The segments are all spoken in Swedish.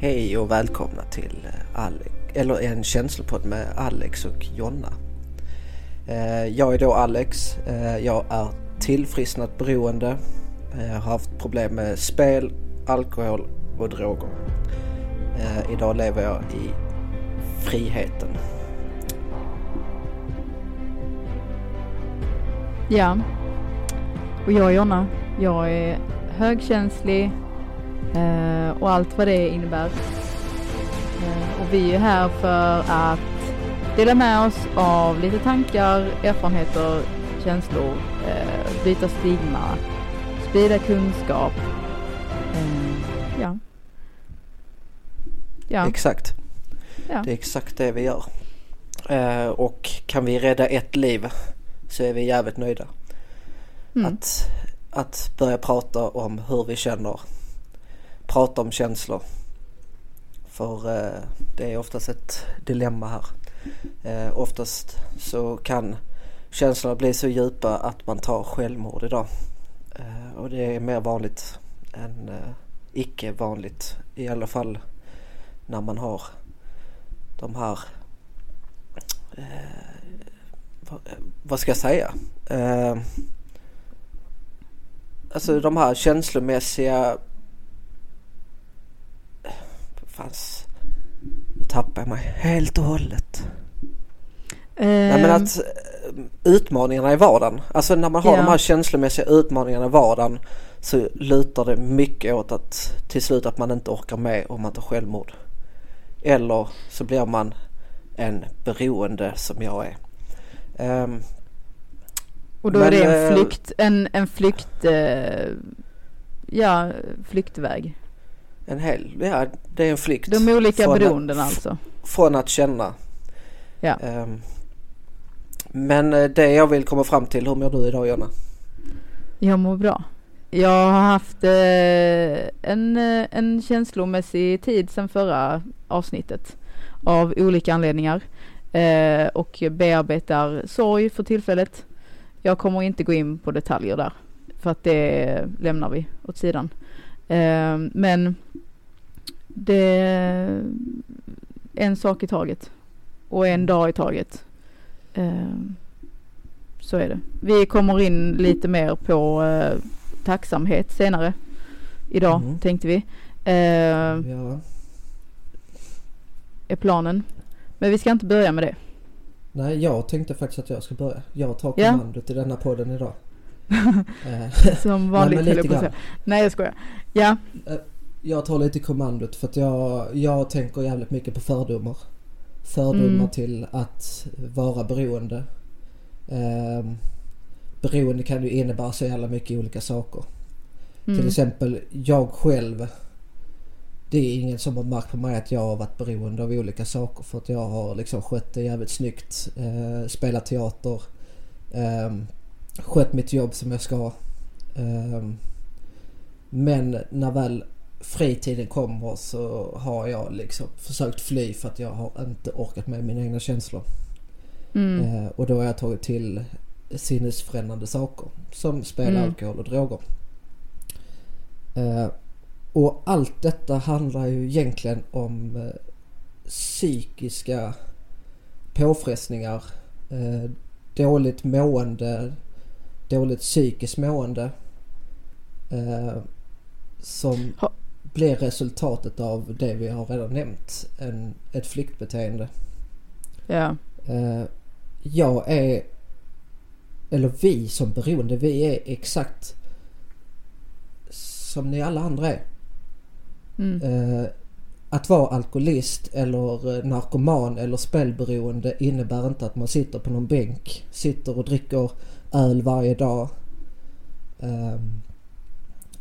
Hej och välkomna till eh, Alex, eller en känslopodd med Alex och Jonna. Eh, jag är då Alex. Eh, jag är tillfrisknat beroende. Jag har haft problem med spel, alkohol och droger. Idag lever jag i friheten. Ja, och jag är Jonna. Jag är högkänslig, och allt vad det innebär. Eh, och vi är här för att dela med oss av lite tankar, erfarenheter, känslor, eh, byta stigma, sprida kunskap. Eh, ja. ja. Exakt. Ja. Det är exakt det vi gör. Eh, och kan vi rädda ett liv så är vi jävligt nöjda. Mm. Att, att börja prata om hur vi känner prata om känslor. För eh, det är oftast ett dilemma här. Eh, oftast så kan känslorna bli så djupa att man tar självmord idag. Eh, och det är mer vanligt än eh, icke vanligt. I alla fall när man har de här eh, vad, ska jag säga? Eh, alltså de här känslomässiga fanns... Nu tappar jag mig helt och hållet. Um, Nej men att eh, utmaningarna i vardagen, alltså när man har yeah. de här känslomässiga utmaningarna i vardagen så lutar det mycket åt att till slut att man inte orkar med om man tar självmord. Eller så blir man en beroende som jag är. Um, och då men, är det en eh, flykt, en, en flykt, uh, ja, flyktväg? En hel, ja det är en flykt. De olika beroenden alltså? Från att känna. Ja. Um, men eh, det jag vill komma fram till, hur mår du idag Jonna? Jag mår bra. Jag har haft eh, en, eh, en känslomässig tid sedan förra avsnittet av olika anledningar eh, och bearbetar sorg för tillfället. Jag kommer inte gå in på detaljer där för att det lämnar vi åt sidan. Eh, men det är en sak i taget och en dag i taget. Eh, så är det. Vi kommer in lite mer på eh, tacksamhet senare idag mm. tänkte vi. ja. Är planen. Men vi ska inte börja med det. Nej, jag tänkte faktiskt att jag ska börja. Jag tar kommandot ja. i denna podden idag. Som vanligt höll jag på att. Nej jag skojar. Ja. Eh, jag tar lite kommandot för att jag, jag tänker jävligt mycket på fördomar. Fördomar mm. till att vara beroende. Eh, beroende kan ju innebära så jävla mycket olika saker. Mm. Till exempel jag själv. Det är ingen som har märkt på mig att jag har varit beroende av olika saker för att jag har liksom skött det jävligt snyggt. Eh, spelat teater. Eh, skött mitt jobb som jag ska. Um, men när väl fritiden kommer så har jag liksom försökt fly för att jag har inte orkat med mina egna känslor. Mm. Uh, och då har jag tagit till sinnesförändrande saker som spel, mm. alkohol och droger. Uh, och allt detta handlar ju egentligen om uh, psykiska påfrestningar, dåligt mående, dåligt psykiskt mående. Eh, som ha. blir resultatet av det vi har redan nämnt. En, ett flyktbeteende. Ja. Eh, jag är, eller vi som beroende, vi är exakt som ni alla andra är. Mm. Eh, att vara alkoholist eller eh, narkoman eller spelberoende innebär inte att man sitter på någon bänk, sitter och dricker öl varje dag. Um,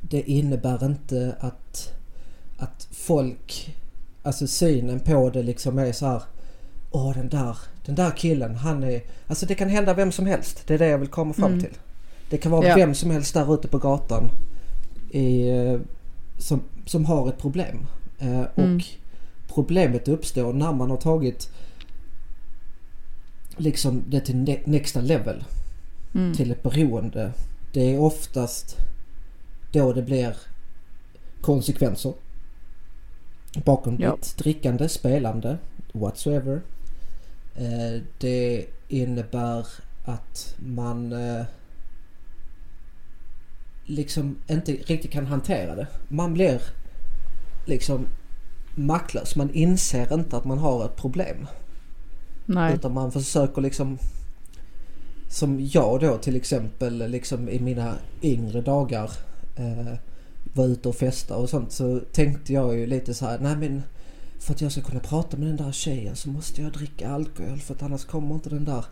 det innebär inte att, att folk, alltså synen på det liksom är så här. Åh den där, den där killen han är, alltså det kan hända vem som helst. Det är det jag vill komma fram mm. till. Det kan vara ja. vem som helst där ute på gatan i, som, som har ett problem. Uh, och mm. problemet uppstår när man har tagit liksom det till nästa level mm. till ett beroende. Det är oftast då det blir konsekvenser. bakom Ja. ditt drickande, spelande, whatsoever. Eh, det innebär att man eh, liksom inte riktigt kan hantera det. Man blir liksom maktlös. Man inser inte att man har ett problem. Nej. Utan man försöker liksom som jag då till exempel liksom i mina yngre dagar eh, var ute och festa och sånt så tänkte jag ju lite så här, nej men för att jag ska kunna prata med den där tjejen så måste jag dricka alkohol för att annars kommer inte den där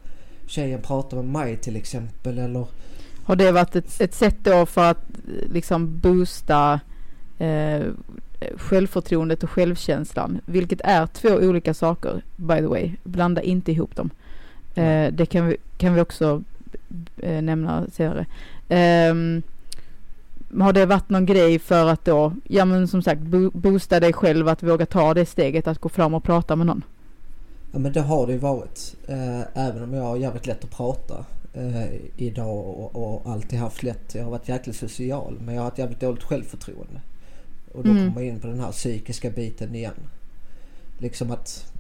tjejen prata med mig till exempel eller Har det varit ett, ett sätt då för att liksom boosta eh, självförtroendet och självkänslan? Vilket är två olika saker by the way. Blanda inte ihop dem. Eh, det kan vi, kan vi också eh, nämna senare. Ehm, har det varit någon grej för att då, ja men som sagt bo, boosta dig själv att våga ta det steget att gå fram och prata med någon? Ja men det har det ju varit. Eh, även om jag har jävligt lätt att prata eh, idag och, och alltid haft lätt. Jag har varit jäkligt social men jag har ett jävligt dåligt självförtroende. Och då Mm. kommer man in på den här psykiska biten igen. Liksom att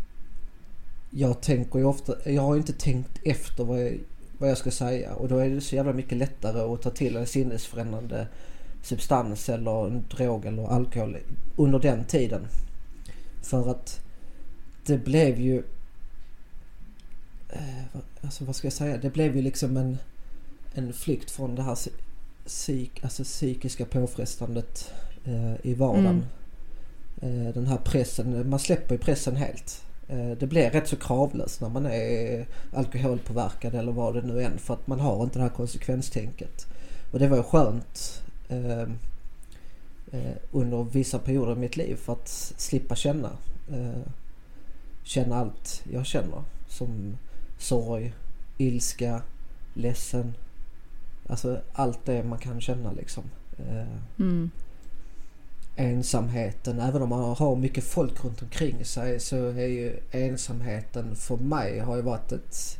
jag tänker ju ofta, jag har inte tänkt efter vad jag, vad jag ska säga och då är det så jävla mycket lättare att ta till en sinnesförändrande substans eller en drog eller alkohol under den tiden. För att det blev ju... Eh, alltså vad ska jag säga? Det blev ju liksom en, en flykt från det här psy- psyk, alltså psykiska påfrestandet eh, i vardagen. Eh, den här pressen, man släpper ju pressen helt. Eh, det blir rätt så kravlöst när man är alkoholpåverkad eller vad det nu än för att man har inte det här konsekvenstänket. Och det var ju skönt ehm, eh, under vissa perioder i mitt liv för att slippa känna. Eh, känna allt jag känner. Som sorg, ilska, ledsen. Alltså allt det man kan känna liksom. Eh, Mm ensamheten, även om man har mycket folk runt omkring sig så är ju ensamheten för mig har ju varit ett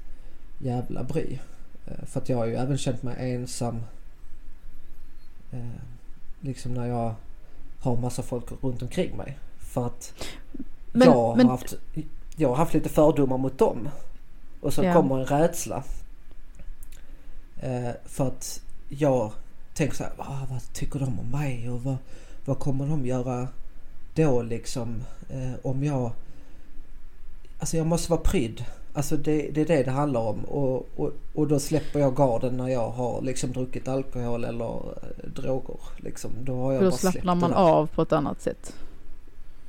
jävla bry. Eh, För att jag har ju även känt mig ensam eh, liksom när jag har massa folk runt omkring mig. För att Men- jag, men- har haft, jag har haft lite fördomar mot dem. Och så Ja. kommer en rädsla. Eh, för att jag tänker så här, ah, vad tycker de om mig och vad, vad kommer de göra då liksom? Eh, om jag... Alltså jag måste vara prydd. Alltså det, det är det det handlar om. Och, och, och då släpper jag garden när jag har liksom druckit alkohol eller eh, droger. Liksom. Då har jag För då bara slappnar man av på ett annat sätt.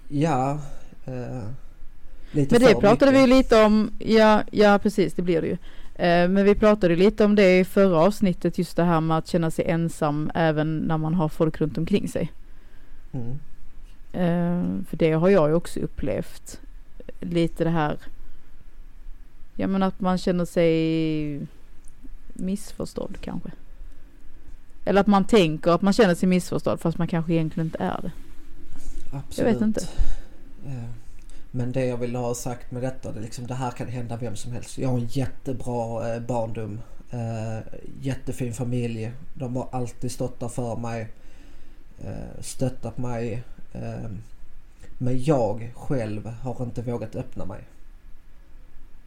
Ja. Eh, lite Men det för pratade vi mycket. ju lite om, ja, ja precis det blir det ju. Eh, men vi pratade lite om det i förra avsnittet, just det här med att känna sig ensam även när man har folk runt omkring sig. Mm. Eh, för det har jag ju också upplevt. Lite det här, ja men att man känner sig missförstådd kanske. Eller att man tänker att man känner sig missförstådd fast man kanske egentligen inte är det. Absolut. Jag vet inte. Eh, men det jag vill ha sagt med detta, det, är liksom, det här kan hända vem som helst. Jag har en jättebra eh, barndom. Eh, jättefin familj. De har alltid stått där för mig. Eh, stöttat mig. Eh, men jag själv har inte vågat öppna mig.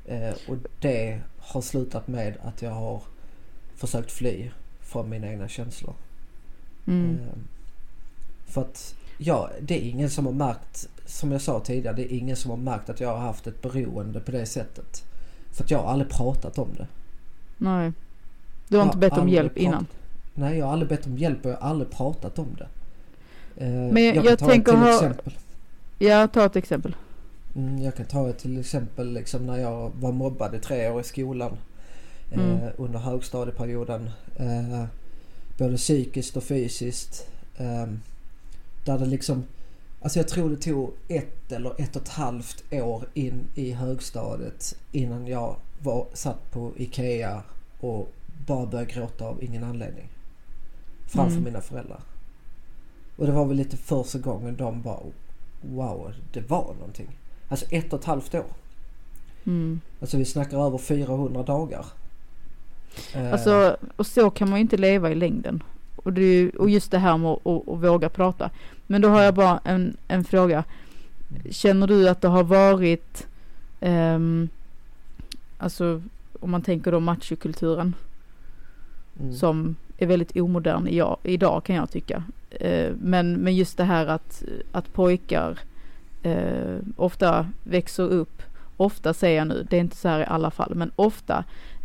Eh, och det har slutat med att jag har försökt fly från mina egna känslor. Mm. För att ja, det är ingen som har märkt, som jag sa tidigare, det är ingen som har märkt att jag har haft ett beroende på det sättet. För att jag har aldrig pratat om det. Nej. Du har Jag inte bett om hjälp pratat- innan? Nej, jag har aldrig bett om hjälp och jag har aldrig pratat om det. Eh, Men jag- jag ta tänker till ha- exempel. Ja, ta ett exempel. Mm, jag kan ta ett till exempel liksom när jag var mobbad i tre år i skolan. Eh, Mm. Under högstadieperioden. Eh, både psykiskt och fysiskt. Eh, där det liksom... Alltså jag tror det tog ett eller ett och ett halvt år in i högstadiet innan jag var, satt på IKEA och bara började gråta av ingen anledning. Framför Mm. mina föräldrar. Och det var väl lite första gången de bara Wow, det var någonting. Alltså ett och ett halvt år. Mm. Alltså vi snackar över 400 dagar. Eh, Alltså, och så kan man ju inte leva i längden. Och, det, och just det här med att, att, att våga prata. Men då har jag bara en, en fråga. Känner du att det har varit, um, alltså om man tänker då machokulturen mm. som är väldigt omodern i, idag kan jag tycka. Eh, men, men just det här att, att pojkar eh, ofta växer upp, ofta säger jag nu, det är inte så här i alla fall, men ofta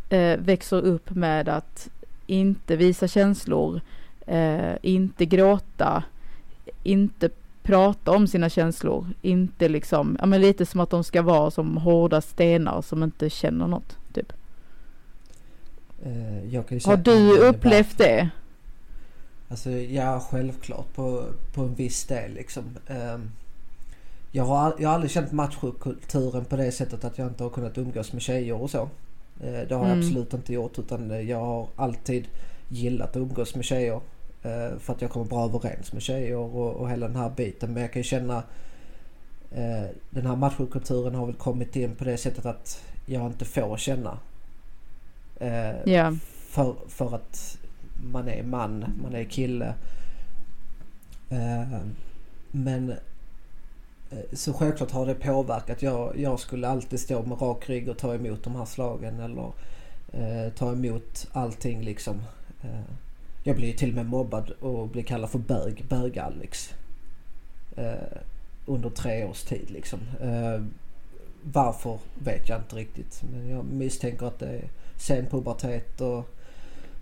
eh, växer upp med att inte visa känslor, inte gråta, inte prata om sina känslor. Inte liksom, ja men lite som att de ska vara som hårda stenar som inte känner något. Uh, Har du upplevt det? Alltså ja, självklart på, på en viss del liksom. Uh, jag, har, jag har aldrig känt machokulturen på det sättet att jag inte har kunnat umgås med tjejer och så. Uh, det har mm. jag absolut inte gjort utan jag har alltid gillat att umgås med tjejer. Eh, för att jag kommer bra överens med tjejer och, och hela den här biten. Men jag kan ju känna eh, den här machokulturen har väl kommit in på det sättet att jag inte får känna. Yeah. För, för att man är man, man är kille. Eh, men så självklart har det påverkat. Jag, jag skulle alltid stå med rak rygg och ta emot de här slagen eller eh, ta emot allting liksom. Eh, jag blir till och med mobbad och blir kallad för bög, bög-Alex. Eh, under tre års tid liksom. Eh, varför vet jag inte riktigt. Men jag misstänker att det är sen pubertet och,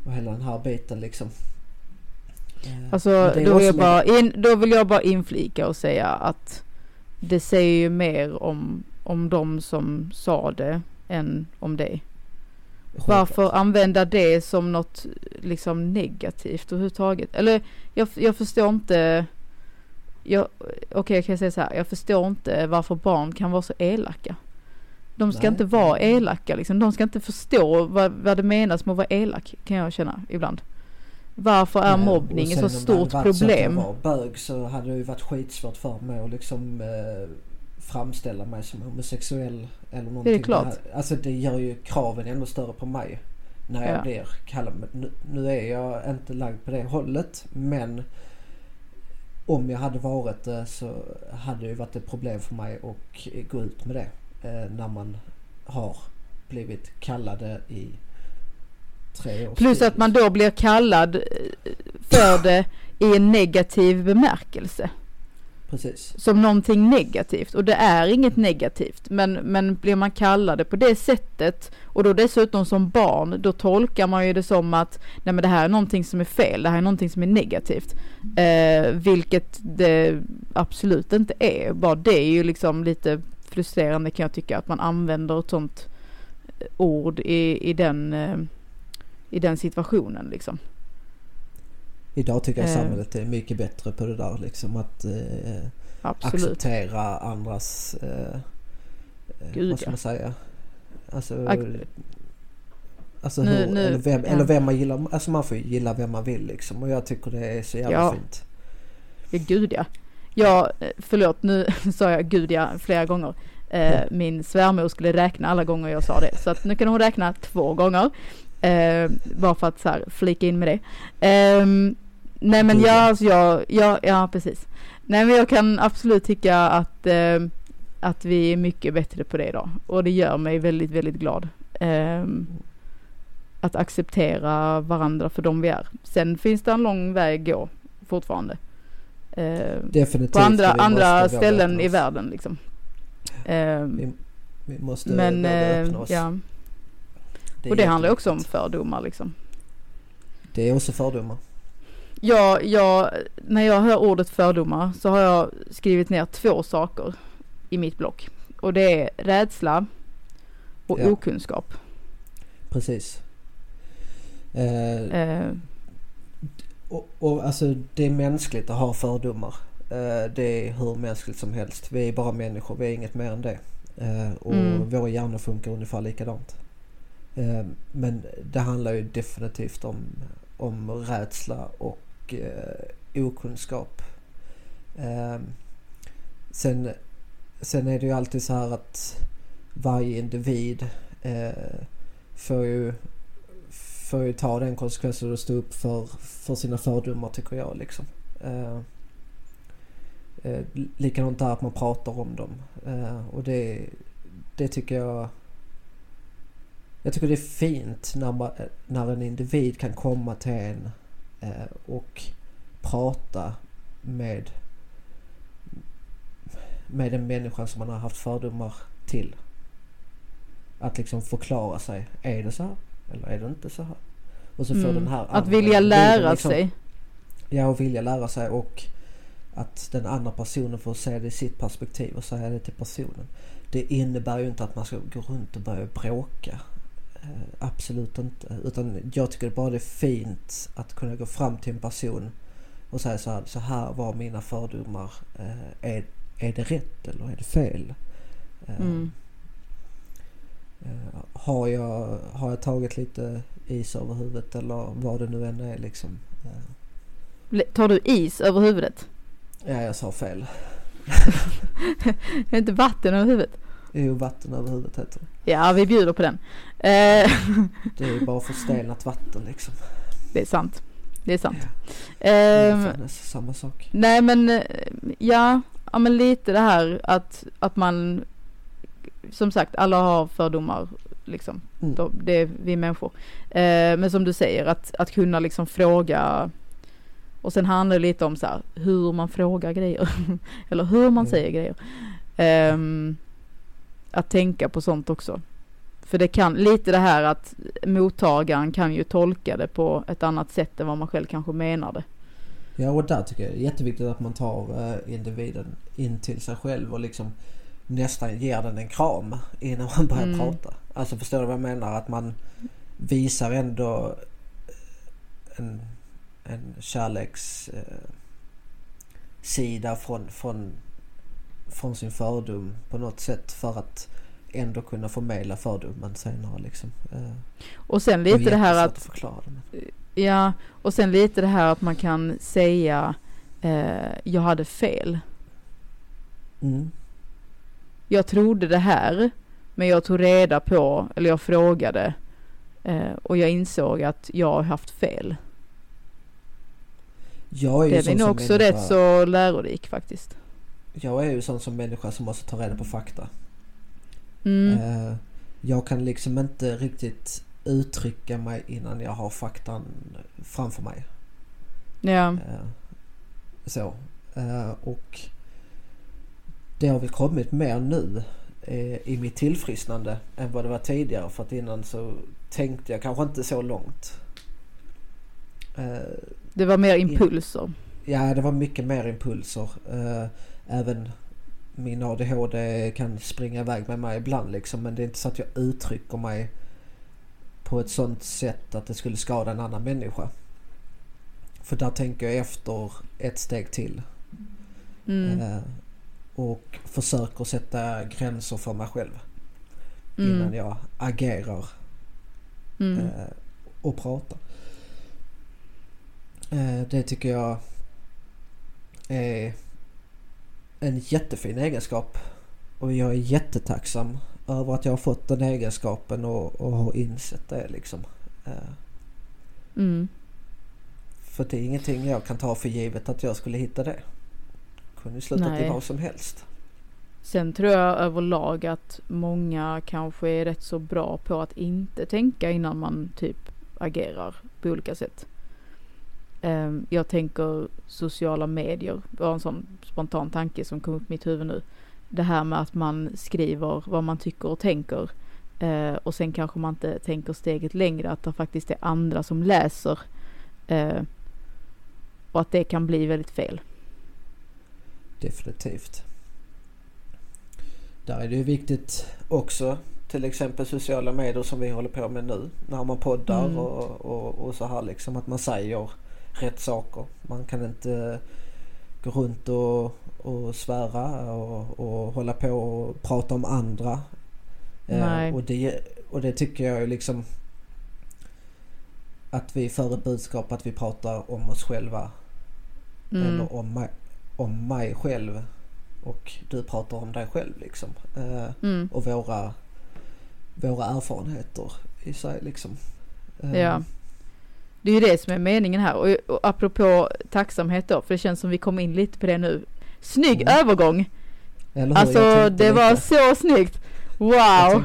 och hela den här biten liksom. Eh, alltså då vill, jag bara in, då vill jag bara inflika och säga att det säger ju mer om, om de som sa det än om dig. Varför använda det som något liksom negativt överhuvudtaget? Eller jag, jag förstår inte. Okej okay, jag kan säga så här. Jag förstår inte varför barn kan vara så elaka. De ska Nej. inte vara elaka liksom. De ska inte förstå vad, vad det menas med att vara elak kan jag känna ibland. Varför är Nej, mobbning ett så stort problem? Om jag var bög så hade det ju varit skitsvårt för mig att liksom eh, framställa mig som homosexuell eller någonting. Det är klart. alltså det gör ju kraven ännu större på mig. När jag ja. blir kallad. Nu, nu är jag inte lagd på det hållet men om jag hade varit det så hade det varit ett problem för mig att gå ut med det. Eh, när man har blivit kallade i tre år. Plus att man då blir kallad eh, för det i en negativ bemärkelse. Precis. Som någonting negativt och det är inget negativt men, men blir man kallade på det sättet och då dessutom som barn då tolkar man ju det som att nej men det här är någonting som är fel, det här är någonting som är negativt. Eh, vilket det absolut inte är, bara det är ju liksom lite frustrerande kan jag tycka att man använder ett sånt ord i, i, den, eh, i den situationen liksom. Idag tycker jag eh. samhället är mycket bättre på det där liksom att eh, acceptera andras, eh, eh Gud, vad ska man säga? Alltså, Ak alltså nu, hur, nu, eller, vem, ja. eller vem man gillar, alltså man får gilla vem man vill liksom och jag tycker det är så jävla ja. fint. Ja, gud ja. Ja, eh, förlåt nu sa jag gud ja flera gånger. Eh, min svärmor skulle räkna alla gånger jag sa det så att nu kan hon räkna två gånger. Eh, bara för att så här, flika in med det. Eh, nej men jag, alltså jag, jag, ja precis. Nej men jag kan absolut tycka att, eh, att vi är mycket bättre på det idag. Och det gör mig väldigt, väldigt glad. Eh, att acceptera varandra för de vi är. Sen finns det en lång väg att gå fortfarande. Eh. På andra, andra ställen i världen liksom. Eh, vi, vi, måste men, öppna oss. Ja. Det och det handlar också om fördomar liksom. Det är också fördomar. Ja, jag, när jag hör ordet fördomar så har jag skrivit ner två saker i mitt block. Och det är rädsla och ja. okunskap. Precis. Eh, eh. Och, och, alltså det är mänskligt att ha fördomar. Eh, det är hur mänskligt som helst. Vi är bara människor, vi är inget mer än det. Eh, och mm. våra hjärnor funkar ungefär likadant. Eh, men det handlar ju definitivt om, om rädsla och eh, okunskap. Eh, sen, sen är det ju alltid så här att varje individ eh, får, ju, får ju ta den konsekvensen och stå upp för, för sina fördomar tycker jag liksom. Eh, Eh, likadant där att man pratar om dem. Eh, och det, det tycker jag... Jag tycker det är fint när, man, när en individ kan komma till en eh, och prata med med den människan som man har haft fördomar till. Att liksom förklara sig. Är det så här? Eller är det inte så här? Och så får Mm. den här Att vilja lära liksom- sig. Ja, och vilja lära sig och att den andra personen får se det i sitt perspektiv och säga det till personen. Det innebär ju inte att man ska gå runt och börja bråka. Eh, absolut inte. Utan jag tycker bara det är fint att kunna gå fram till en person och säga så här, så här var mina fördomar. Eh, är, är det rätt eller är det fel? Eh, Mm. Eh, har, jag, har jag tagit lite is över huvudet eller vad det nu än är liksom. Eh, Tar du is över huvudet? ja, jag sa fel. Är det inte vatten över huvudet? Jo, vatten över huvudet heter det. Ja, vi bjuder på den. Eh, Det är ju bara förstelnat vatten liksom. det är sant. Det är sant. Det är Eh, ungefär samma sak. nej men, ja, ja men lite det här att, att man, som sagt alla har fördomar liksom. Mm. Det är vi människor. Eh, men som du säger att, att kunna liksom fråga och sen handlar det lite om så här, hur man frågar grejer. Eller hur man Mm. säger grejer. Ehm, att tänka på sånt också. För det kan, lite det här att mottagaren kan ju tolka det på ett annat sätt än vad man själv kanske menade. Ja, och där tycker jag det är jätteviktigt att man tar eh, individen in till sig själv och liksom nästan ger den en kram innan man börjar Mm. prata. Alltså förstår du vad jag menar? Att man visar ändå en, en kärleks eh, från, från, från sin fördom på något sätt för att ändå kunna förmedla fördomen senare liksom. Eh, Och sen lite det här att förklara men- Ja, och sen lite det här att man kan säga eh, jag hade fel. Mm. Jag trodde det här, men jag tog reda på, eller jag frågade eh, och jag insåg att jag har haft fel. Jag är ju Den är nog också människa- rätt så lärorik faktiskt. Jag är ju sån som människa som måste ta reda på fakta. Mm. Eh, jag kan liksom inte riktigt uttrycka mig innan jag har faktan framför mig. Ja, Eh, så. Eh, och det har väl kommit mer nu eh, i mitt tillfrisknande än vad det var tidigare. För att innan så tänkte jag kanske inte så långt. Eh, det var mer impulser. Ja, det var mycket mer impulser. Eh, även min ADHD kan springa iväg med mig ibland liksom. Men det är inte så att jag uttrycker mig på ett sånt sätt att det skulle skada en annan människa. För där tänker jag efter ett steg till. Mm. Och försöker sätta gränser för mig själv. Innan Mm. jag agerar Mm. eh, och pratar. Eh, det tycker jag är en jättefin egenskap. Och jag är jättetacksam över att jag har fått den egenskapen och, och har insett det liksom. Eh, Mm. för det är ingenting jag kan ta för givet att jag skulle hitta det. Kunde i Nej. vad som helst. Sen tror jag överlag att många kanske är rätt så bra på att inte tänka innan man typ agerar på olika sätt. Ehm, Jag tänker sociala medier var en sån spontan tanke som kom upp i mitt huvud nu. Det här med att man skriver vad man tycker och tänker eh, och sen kanske man inte tänker steget längre att det faktiskt är andra som läser eh, och att det kan bli väldigt fel. Definitivt. Där är det ju viktigt också till exempel sociala medier som vi håller på med nu. När man poddar Mm. och, och, och så här liksom. Att man säger rätt saker. Man kan inte gå runt och, och svära och, och hålla på och prata om andra. Eh, och, det, och det tycker jag är liksom att vi för ett budskap att vi pratar om oss själva Mm. eller om om mig själv och du pratar om dig själv liksom. Eh, Mm. och våra, våra erfarenheter i sig liksom. Eh, Ja. Det är ju det som är meningen här och, och apropå tacksamhet då, för det känns som vi kom in lite på det nu. Snygg Mm. övergång. Hur? Alltså det var lite. så snyggt. Wow,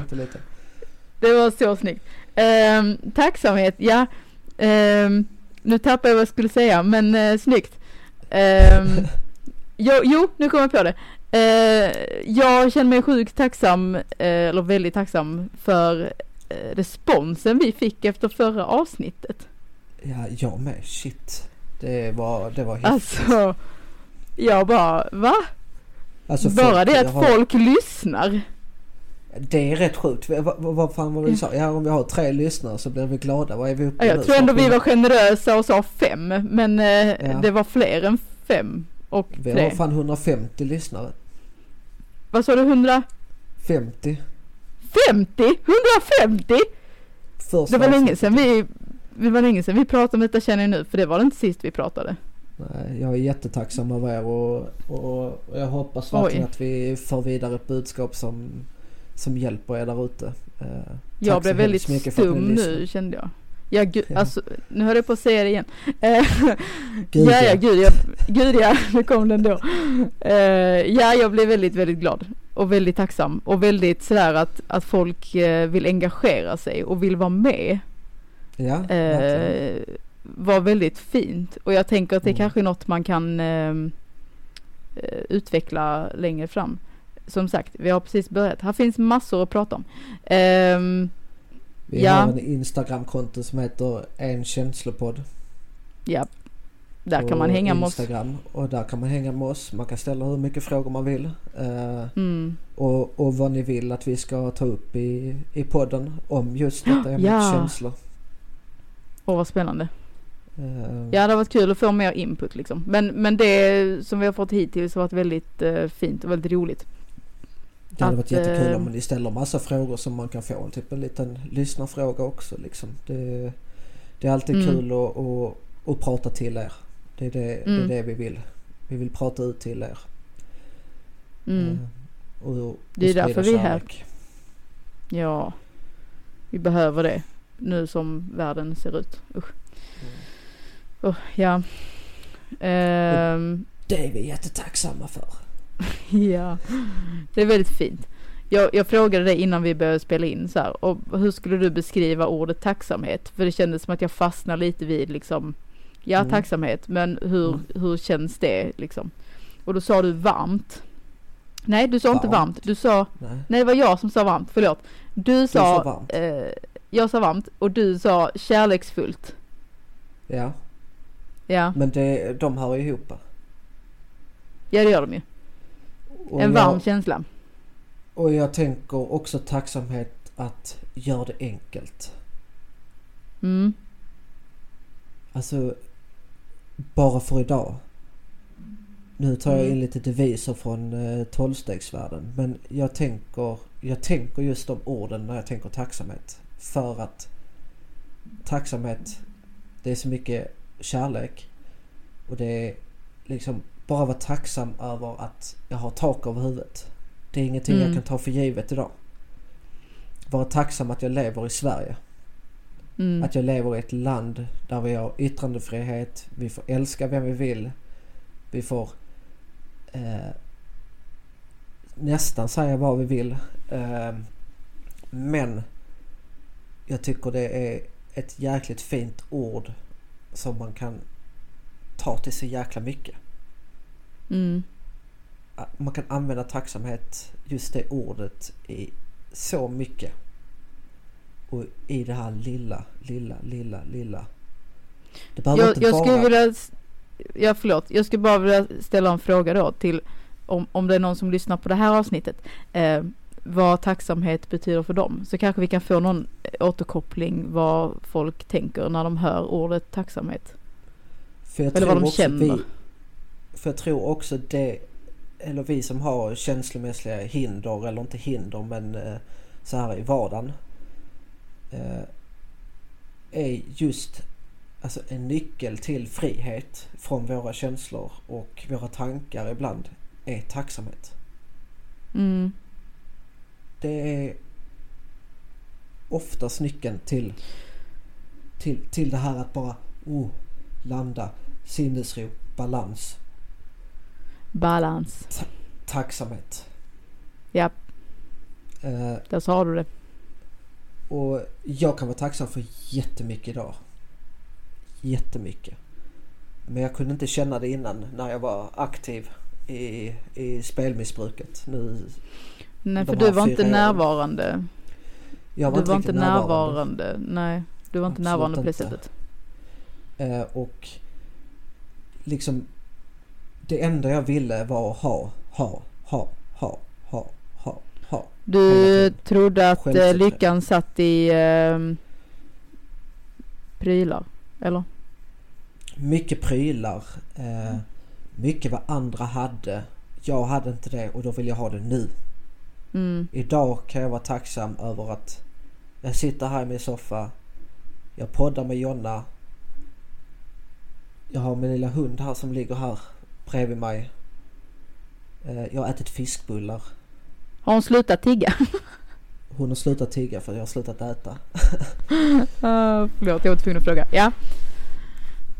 det var så snyggt. Ehm, tacksamhet, ja. Ehm, nu tappade jag vad jag skulle säga, men uh, snyggt. Jo, jo, nu kom jag på det. Eh, jag känner mig sjukt tacksam, eh, eller väldigt tacksam för eh, responsen vi fick efter förra avsnittet. Ja, jag med. Shit. Det var, det var häftigt. Alltså, jag bara, va? Alltså, Bara folk det att har- folk lyssnar. Det är rätt sjukt. Vad, vad, vad fan var det du sa? Ja, om vi har tre lyssnare så blir vi glada. Vad är vi uppe Ja, i nu? jag tror ändå vi var generösa och sa fem, men eh, Ja. det var fler än fem och Vi har tre. fan 150 lyssnare. Vad sa du, 150? 50. 150? Första Det var länge sedan vi, det var länge sedan vi pratade om detta känner jag nu, för det var det inte sist vi pratade. Nej, jag är jättetacksam över er och, och, och jag hoppas verkligen Oj. att vi får vidare ett budskap som, som hjälper er där ute. Eh, Jag blev väldigt för stum nu kände jag. Ja, gud, Ja. alltså, nu höll jag på att säga det igen. Eh, Gud, ja, ja, gud, ja, gud ja, nu kom den då. Eh, ja, jag blev väldigt, väldigt glad och väldigt tacksam och väldigt sådär att, att folk eh, vill engagera sig och vill vara med. Ja. Eh, var väldigt fint och jag tänker att det är Mm. kanske är något man kan utveckla längre fram. Som sagt, vi har precis börjat. Här finns massor att prata om. Vi ja. har en Instagramkonto som heter En känslopodd. ja, där kan man hänga med oss. Instagram och där kan man hänga med oss. Man kan ställa hur mycket frågor man vill. Eh, Mm. och, och vad ni vill att vi ska ta upp i, i podden om just detta ämnet Ja. känslor. Åh vad spännande. Eh, Ja det har varit kul att få mer input liksom. Men, men det som vi har fått hittills har varit väldigt eh, fint och väldigt roligt. Det hade varit jättekul eh, om ni ställer massa frågor som man kan få. Typ en liten lyssnarfråga också liksom. Det, det är alltid Mm. kul att, att, att prata till er. Det är det, det Mm. är det vi vill. Vi vill prata ut till er. Mm. Eh, Och, och Det är därför vi är här. kärlek. Ja, vi behöver det nu som världen ser ut. Usch. Oh, ja. Ehm, Det är vi jättetacksamma för. ja, det är väldigt fint. Jag, jag frågade dig innan vi började spela in så här, och hur skulle du beskriva ordet tacksamhet? För det kändes som att jag fastnar lite vid liksom, ja Mm. tacksamhet, men hur, Mm. hur känns det liksom? Och då sa du varmt. Nej, du sa inte Varmt. varmt. Du sa, Nej. nej det var jag som sa varmt, förlåt. Du sa, sa varmt. Eh, jag sa varmt och du sa kärleksfullt. Ja, Ja, men det, de hör ihop. ja det gör de ju. Och En varm jag, känsla. och jag tänker också tacksamhet att göra det enkelt. Mm. Alltså, bara för idag. Nu tar jag Mm. in lite deviser från eh, tolvstegsvärlden. Men jag tänker, jag tänker just de orden när jag tänker tacksamhet. För att tacksamhet, det är så mycket kärlek. Och det är liksom bara vara tacksam över att jag har tak över huvudet. Det är ingenting Mm. jag kan ta för givet idag. Vara tacksam att jag lever i Sverige. Mm. Att jag lever i ett land där vi har yttrandefrihet, vi får älska vem vi vill. Vi får eh, nästan säga vad vi vill. Eh, men jag tycker det är ett jäkligt fint ord som man kan ta till så jäkla mycket. Mm. Man kan använda tacksamhet, just det ordet, i så mycket. Och i det här lilla, lilla, lilla, lilla. Det behöver Jag, inte jag vara... skulle vilja, ja förlåt, jag skulle bara vilja ställa en fråga då till om, om det är någon som lyssnar på det här avsnittet. Eh, vad tacksamhet betyder för dem. Så kanske vi kan få någon eh, återkoppling vad folk tänker när de hör ordet tacksamhet. För jag Eller vad de också känner. Vi, för jag tror också det, eller vi som har känslomässiga hinder, eller inte hinder men eh, så här i vardagen. Eh, är just alltså en nyckel till frihet från våra känslor och våra tankar ibland är tacksamhet. Mm. Det är oftast nyckeln till, till, till det här att bara oh, landa, sinnesro, balans. Balans. Tacksamhet. Ja, Eh, där sa du det. och jag kan vara tacksam för jättemycket idag. Jättemycket. Men jag kunde inte känna det innan när jag var aktiv i, i spelmissbruket. Nu, Nej, för du var inte åren. närvarande. jag du var inte riktigt närvarande. Nej, du var inte Absolut närvarande på det inte. sättet. Eh, och liksom det enda jag ville var ha, ha, ha, ha, ha, ha, ha. Du Hela tiden. trodde att eh, Självsäker. lyckan satt i eh, prylar, eller? Mycket prylar. Eh, mycket vad andra hade. Jag hade inte det och då vill jag ha det nu. Mm, Idag kan jag vara tacksam över att jag sitter här i min soffa. Jag poddar med Jonna. Jag har min lilla hund här som ligger här bredvid mig. Eh, Jag har ätit fiskbullar. har hon slutat tigga? Hon har slutat tigga för jag har slutat äta. uh, förlåt, jag var tvungen att fråga. Ja,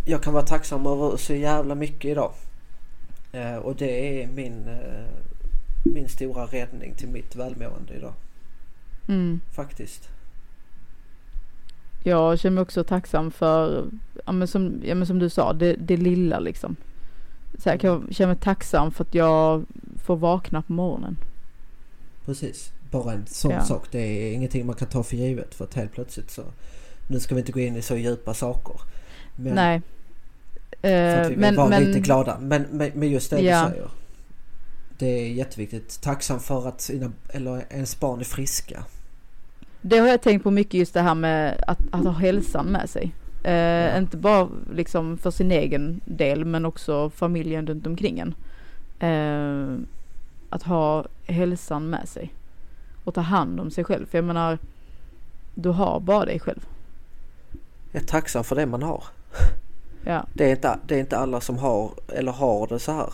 Jag kan vara tacksam över så jävla mycket idag. Eh, Och det är min, eh, min stora räddning till mitt välmående idag. mm. Faktiskt. Jag känner mig också tacksam för, ja men som, ja, men som du sa, det, det lilla liksom. Så här, kan jag känna mig tacksam för att jag får vakna på morgonen. Precis. Bara en sån Ja. sak. Det är ingenting man kan ta för givet för att helt plötsligt så... Nu ska vi inte gå in i så djupa saker. Men, Nej. För Eh, att vi vill men, vara men, lite glada. Men, men, men just det Ja. du säger. Det är jätteviktigt. Tacksam för att sina, eller ens barn är friska. det har jag tänkt på mycket just det här med att, att ha hälsan med sig. Eh, Ja. Inte bara liksom för sin egen del men också familjen runt omkring en. Eh, att ha hälsan med sig. Och ta hand om sig själv. För jag menar, du har bara dig själv. Jag är tacksam för det man har. Ja. Det är inte, det är inte alla som har eller har det så här.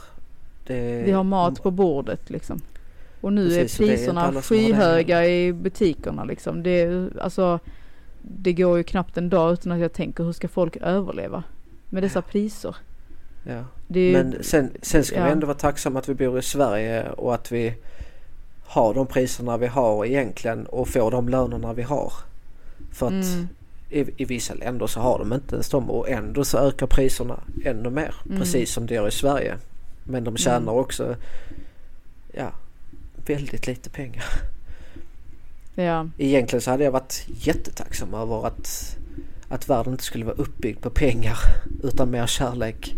Det, Vi har mat på bordet liksom. Och nu Precis, är priserna skyhöga i butikerna liksom. Det, är- alltså, det går ju knappt en dag utan att jag tänker hur ska folk överleva med dessa priser? Ja. Det är ju, Men sen, sen ska ja. vi ändå vara tacksamma att vi bor i Sverige och att vi har de priserna vi har egentligen och får de lönerna vi har. För att Mm. i, i vissa länder så har de inte ens dem och ändå så ökar priserna ännu mer. Mm. Precis som det gör i Sverige. Men de tjänar också ja, väldigt lite pengar. Ja, Egentligen så hade jag varit jättetacksam över att, att världen inte skulle vara uppbyggd på pengar utan mer kärlek.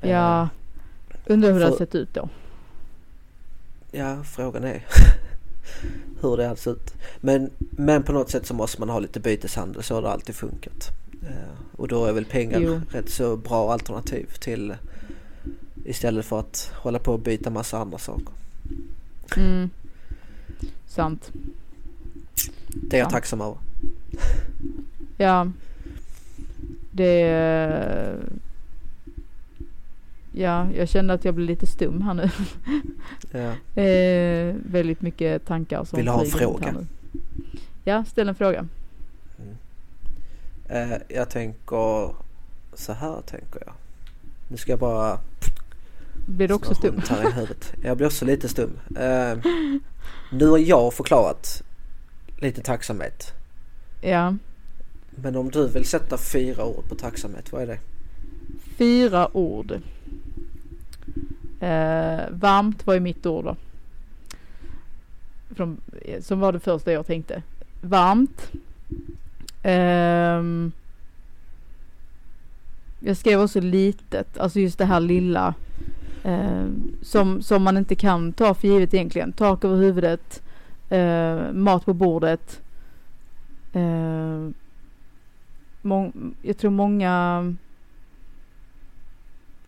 Eh, ja. Undrar hur det hade sett ut då. Ja, frågan är hur det hade sett ut. Men, men på något sätt så måste man ha lite byteshandel, så har det alltid funkat. Eh, och då är väl pengar Jo. rätt så bra alternativ till istället för att hålla på och byta massa andra saker. Mm. Sant. Det är jag Ja. tacksam över. Ja. Det... Ja, jag kände att jag blev lite stum här nu. Ja. Eh, väldigt mycket tankar som Vill du ha en fråga? Ja, ställ en fråga. Eh, jag tänker så här tänker jag. Nu ska jag bara Blir du också stum? här i huvudet. Jag blir också lite stum. Eh, nu har jag förklarat lite tacksamhet. Ja. Men om du vill sätta fyra ord på tacksamhet, vad är det? Fyra ord. Eh, varmt var ju mitt ord då. Från, som var det första jag tänkte. Varmt. Ehm, jag skrev också litet, alltså just det här lilla eh, som, som man inte kan ta för givet egentligen. Tak över huvudet. eh, mat på bordet. Eh, jag tror många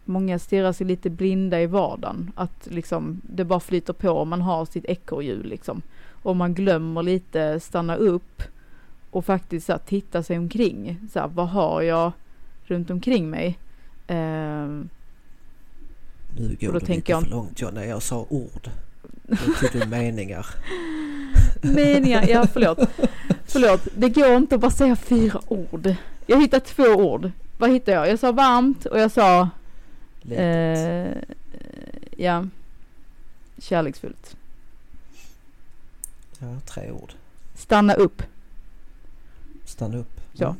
Många stirrar sig lite blinda i vardagen. Att liksom det bara flyter på och man har sitt ekorrhjul liksom. Och man glömmer lite stanna upp och faktiskt så här, titta sig omkring. Så här, vad har jag runt omkring mig? Eh, nu går Och då du lite jag- för långt John, när jag sa ord. Nu tog du meningar. meningar, ja förlåt. Förlåt, det går inte att bara säga fyra ord. Jag hittade två ord. Vad hittade jag? Jag sa varmt och jag sa eh, ja, kärleksfullt. Ja, tre ord. Stanna upp. Stanna upp. Så. Mm.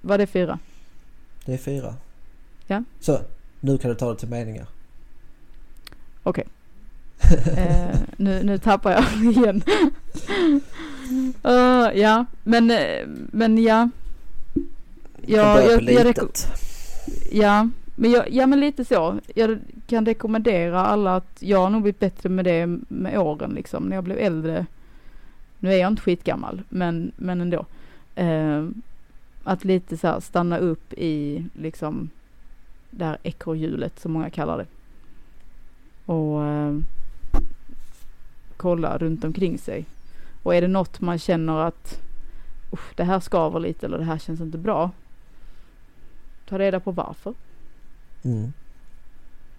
Var det fyra? Det är fyra. Ja. Så, nu kan du ta det till meningar. Okej. eh, nu, nu tappar jag igen. uh, ja, men, eh, men ja. Ja, jag, jag, reko- ja, men jag, ja men lite så. Jag kan rekommendera alla att jag har nog blivit bättre med det med åren liksom. När jag blev äldre. Nu är jag inte skitgammal, men, men ändå. Eh, att lite så här stanna upp i liksom det här ekorrhjulet som många kallar det. Och eh, kolla runt omkring sig. Och är det något man känner att "Usch, det här skaver lite eller det här känns inte bra. Ta reda på varför Mm.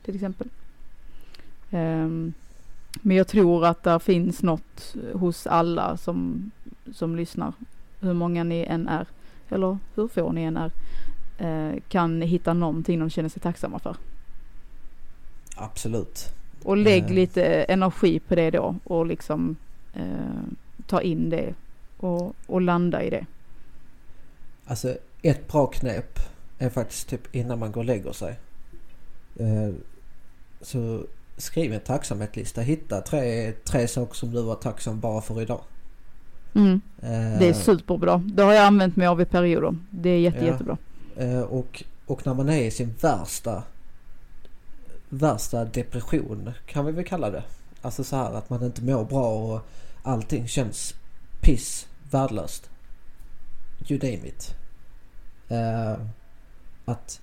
till exempel. Ehm, men jag tror att det finns något hos alla som, som lyssnar. Hur många ni än är, eller hur få ni än är, eh, kan hitta någonting de känner sig tacksamma för. Absolut. Och lägg Eh. lite energi på det då och liksom eh, ta in det och, och landa i det. Alltså ett bra knep är faktiskt typ innan man går och lägger sig. Eh, så skriv en tacksamhetslista. Hitta tre, tre saker som du var tacksam bara för idag. Mm, Eh, det är superbra. Det har jag använt mig av i perioder. Det är jätte, Ja. jättebra. Eh, och, och när man är i sin värsta, värsta depression kan vi väl kalla det. Alltså så här att man inte mår bra och allting känns piss, värdelöst. You name it. Uh, att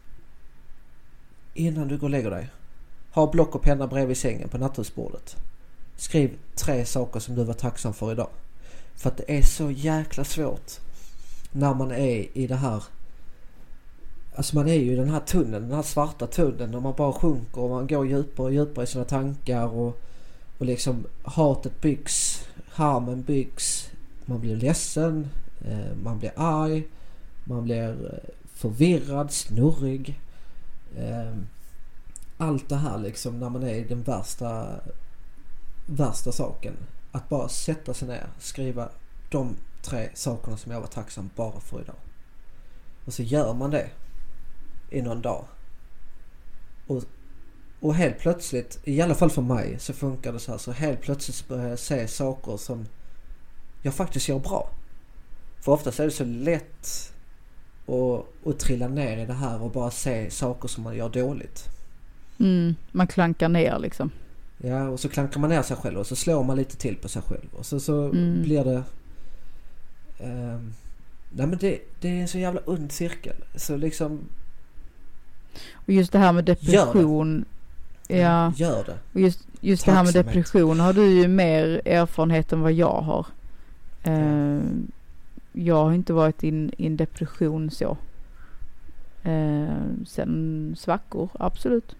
innan du går och lägger dig, ha block och penna bredvid sängen på nattduksbordet. Skriv tre saker som du var tacksam för idag. För att det är så jäkla svårt när man är i det här Alltså man är ju i den här tunneln, den här svarta tunneln och man bara sjunker och man går djupare och djupare i sina tankar och, och liksom hatet byggs, harmen byggs. Man blir ledsen, eh, man blir arg, man blir eh, förvirrad, snurrig. Ehm, allt det här liksom när man är i den värsta, värsta saken. Att bara sätta sig ner, skriva de tre sakerna som jag var tacksam bara för idag. Och så gör man det i någon dag. Och, och helt plötsligt, i alla fall för mig, så funkar det så här. Så helt plötsligt så börjar jag se saker som jag faktiskt gör bra. För oftast är det så lätt att, att trilla ner i det här och bara se saker som man gör dåligt. Mm, man klankar ner liksom. Ja, och så klankar man ner sig själv och så slår man lite till på sig själv. Och så, så Mm. blir det... ehm, nej men det, det är en så jävla ond cirkel. Så liksom, Och just det här med depression. Ja, gör det. och just, just det här med depression har du ju mer erfarenhet än vad jag har. Eh, jag har inte varit i en- depression så. Eh, sen svackor, absolut.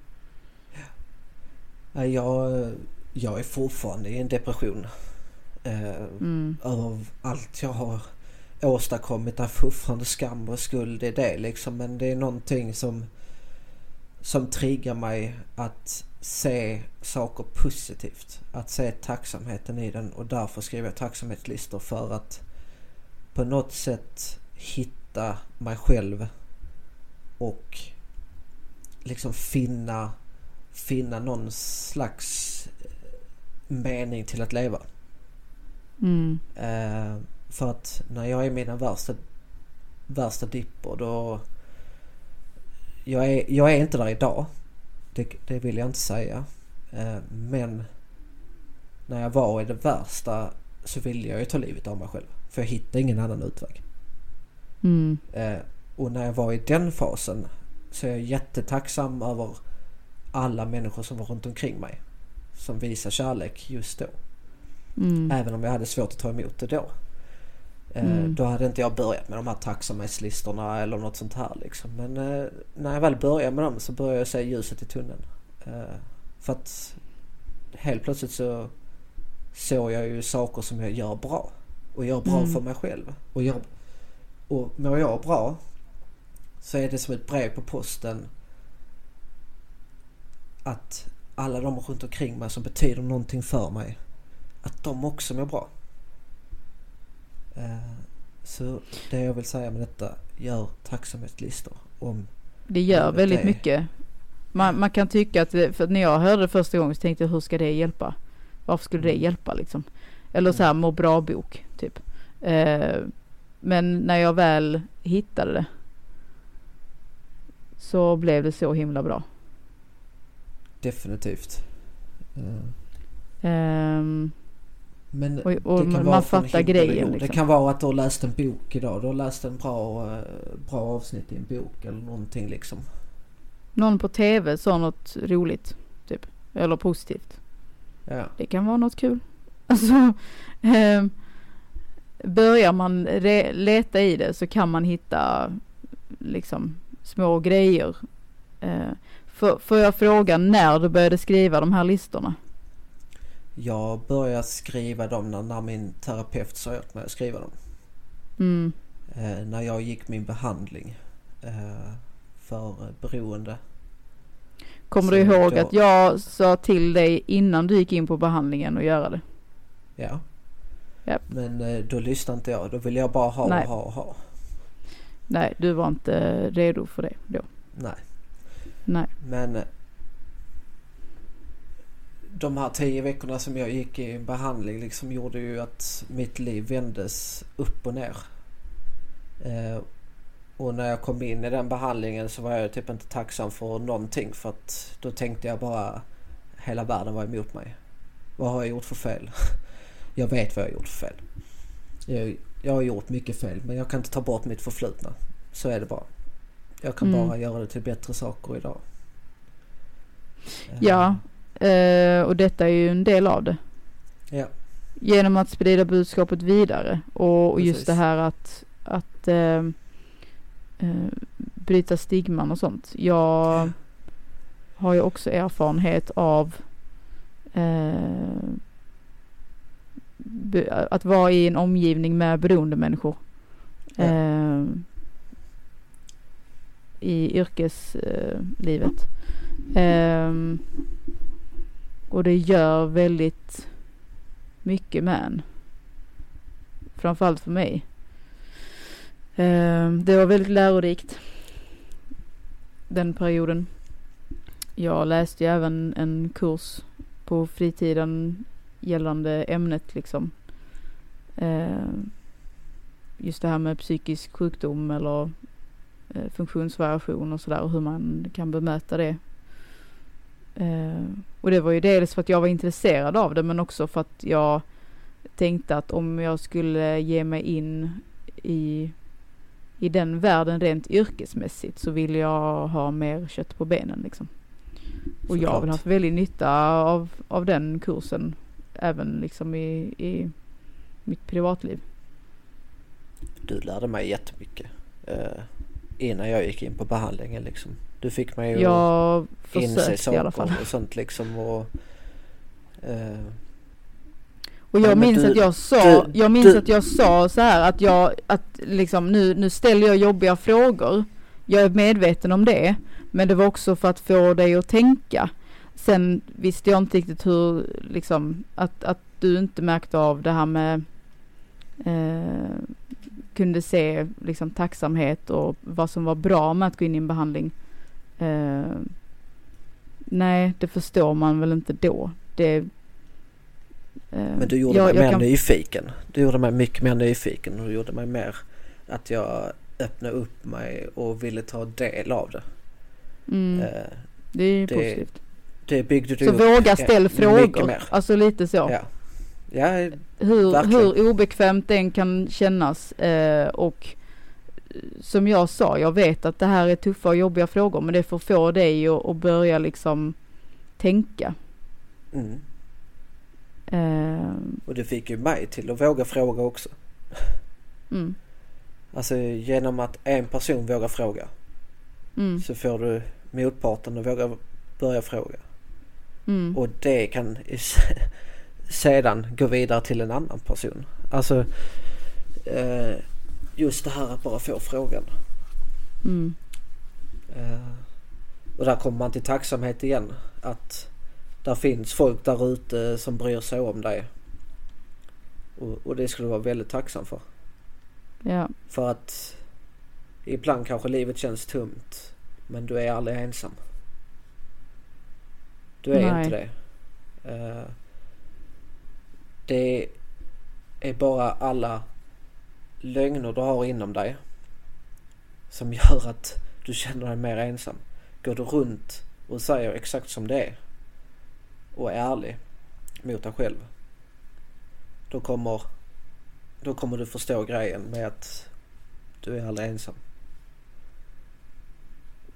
Jag, jag är fortfarande i en depression. Eh, Mm. över allt jag har åstadkommit. Där fortfarande skam och skuld i det liksom. Men det är någonting som, som triggar mig att se saker positivt. Att se tacksamheten i den och därför skriver jag tacksamhetslistor för att på något sätt hitta mig själv och liksom finna, finna någon slags mening till att leva. Mm. Eh, för att när jag är i mina värsta, värsta dipper då... Jag är, jag är inte där idag. Det, det vill jag inte säga. Eh, men när jag var i det värsta så ville jag ju ta livet av mig själv. För jag hittade ingen annan utväg. Mm. Eh, och när jag var i den fasen så är jag jättetacksam över alla människor som var runt omkring mig. Som visar kärlek just då. Mm. Även om jag hade svårt att ta emot det då. Eh, Mm. Då hade inte jag börjat med de här tacksamhetslistorna eller något sånt här liksom. Men eh, när jag väl började med dem så började jag se ljuset i tunneln. Eh, för att helt plötsligt så såg jag ju saker som jag gör bra. Och gör bra Mm. för mig själv. Och, gör, och mår jag bra så är det som ett brev på posten att alla de runt omkring mig som betyder någonting för mig, att de också mår bra. Eh, så det jag vill säga med detta, gör tacksamhetslistor om Det gör väldigt är- mycket. Man, man kan tycka att, det, för när jag hörde det första gången så tänkte jag hur ska det hjälpa? Varför skulle det Mm. hjälpa liksom? Eller så här må bra bok typ. Eh, men när jag väl hittade det så blev det så himla bra. Definitivt. Eh, Ehm, Men Och- och det kan man vara från fattar grejen, jord. Det liksom. kan vara att du har läst en bok idag. Du har läst en bra, eh, bra avsnitt i en bok eller någonting liksom. någon på tv sa något roligt typ. Eller positivt. Ja. Det kan vara något kul. Alltså, ehm, börjar man re- leta i det så kan man hitta liksom små grejer. Eh, får jag fråga när du började skriva de här listorna? Jag började skriva dem när, när min terapeut sa åt mig att skriva dem. Mm, Eh, när jag gick min behandling eh, för beroende. kommer Så du ihåg då- att jag sa till dig innan du gick in på behandlingen att göra det? Ja. Japp. Men eh, då lyssnade inte jag. Då ville jag bara ha Nej. och ha och ha. Nej, du var inte redo för det då. Nej. Nej. Men eh, de här tio veckorna som jag gick i behandling liksom gjorde ju att mitt liv vändes upp och ner. Eh, och när jag kom in i den behandlingen så var jag typ inte tacksam för någonting för att då tänkte jag bara hela världen var emot mig. Vad har jag gjort för fel? Jag vet vad jag har gjort för fel. Jag, jag har gjort mycket fel men jag kan inte ta bort mitt förflutna. Så är det bara. Jag kan Mm. bara göra det till bättre saker idag. Eh, Ja, eh, och detta är ju en del av det. Ja. Genom att sprida budskapet vidare och, och just det här att, att eh, eh, bryta stigman och sånt. Jag har ju också erfarenhet av eh, att vara i en omgivning med beroende människor. Ja. Eh, I yrkeslivet. Ehm, och det gör väldigt mycket med en. Framförallt för mig. Ehm, det var väldigt lärorikt. Den perioden. Jag läste ju även en kurs på fritiden gällande ämnet liksom. Ehm, just det här med psykisk sjukdom eller eh, funktionsvariation och sådär och hur man kan bemöta det. Eh, och det var ju dels för att jag var intresserad av det men också för att jag tänkte att om jag skulle ge mig in i, i den världen rent yrkesmässigt så vill jag ha mer kött på benen liksom. Och jag har väl Såklart. haft väldigt nytta av, av den kursen även liksom i, i mitt privatliv. Du lärde mig jättemycket. Eh, innan jag gick in på behandlingen liksom. Du fick mig att Jag inse försökte i alla fall. saker och sånt liksom och... Eh, Och Ja, jag minns du- att jag sa, du- jag minns du- att jag sa så här att jag, att liksom nu, nu ställer jag jobbiga frågor. Jag är medveten om det. Men det var också för att få dig att tänka. Sen visste jag inte riktigt hur, liksom, att, att du inte märkte av det här med, eh, kunde se liksom tacksamhet och vad som var bra med att gå in i en behandling. Eh, nej, det förstår man väl inte då. Det, eh, men du gjorde jag- mig jag mer kan- nyfiken. Du gjorde mig mycket mer nyfiken och du gjorde mig mer att jag öppnade upp mig och ville ta del av det. Mm, Eh, det är ju det- positivt. det byggde du Så upp våga ställ frågor. mer. Alltså lite så. Ja. Ja, Hur, verkligen. hur obekvämt den kan kännas. Eh, och som jag sa, jag vet att det här är tuffa och jobbiga frågor. Men det får få dig att, att börja liksom tänka. mm. Eh, Och det fick ju mig till att våga fråga också. mm, Alltså genom att en person vågar fråga mm, så får du motparten att våga börja fråga. mm, Och det kan sedan gå vidare till en annan person. Alltså eh, just det här att bara få frågan. mm, Eh, och där kommer man till tacksamhet igen. Att där finns folk där ute som bryr sig om dig. Och, och det skulle du vara väldigt tacksam för. Ja. För att ibland kanske livet känns tomt. Men du är aldrig ensam. Du är Nej. inte det. Eh, det är bara alla lögner du har inom dig som gör att du känner dig mer ensam. Går du runt och säger exakt som det är och är ärlig mot dig själv. Då kommer, då kommer du förstå grejen med att du är aldrig ensam.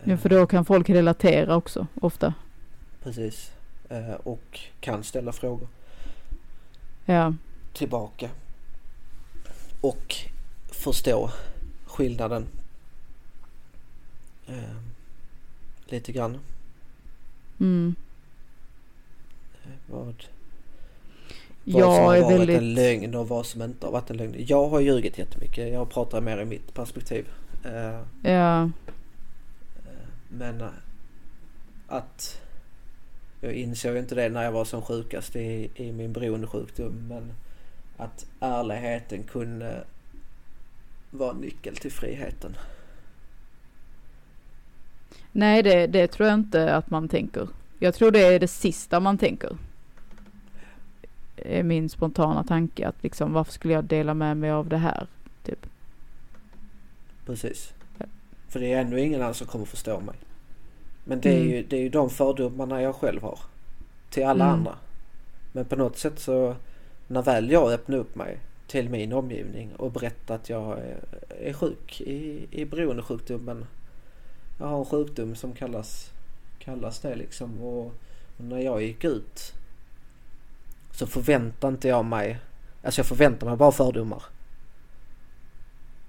ja, för då kan folk relatera också ofta. Precis. Eh, Och kan ställa frågor Ja. tillbaka. Och förstå skillnaden. Eh, Lite grann. Mm. Eh, Vad, vad som Jag har är varit en väldigt... lögn och vad som inte har varit en lögn. Jag har ljugit jättemycket. Jag pratar mer i mitt perspektiv. Eh, Ja. Men eh, att jag insåg inte det när jag var som sjukast i, i min beroendesjukdom. Men att ärligheten kunde vara nyckel till friheten. Nej, det, det tror jag inte att man tänker. Jag tror det är det sista man tänker. Är min spontana tanke att liksom varför skulle jag dela med mig av det här? Typ. Precis. För det är ändå ingen annan som kommer förstå mig. Men det är, Mm. ju, det är ju de fördomarna jag själv har. Till alla Mm. andra. Men på något sätt så när väl jag öppnar upp mig till min omgivning och berättar att jag är, sjuk i, i beroendesjukdomen. Jag har en sjukdom som kallas, kallas det liksom. Och, och när jag gick ut så förväntar inte jag mig, alltså jag förväntar mig bara fördomar.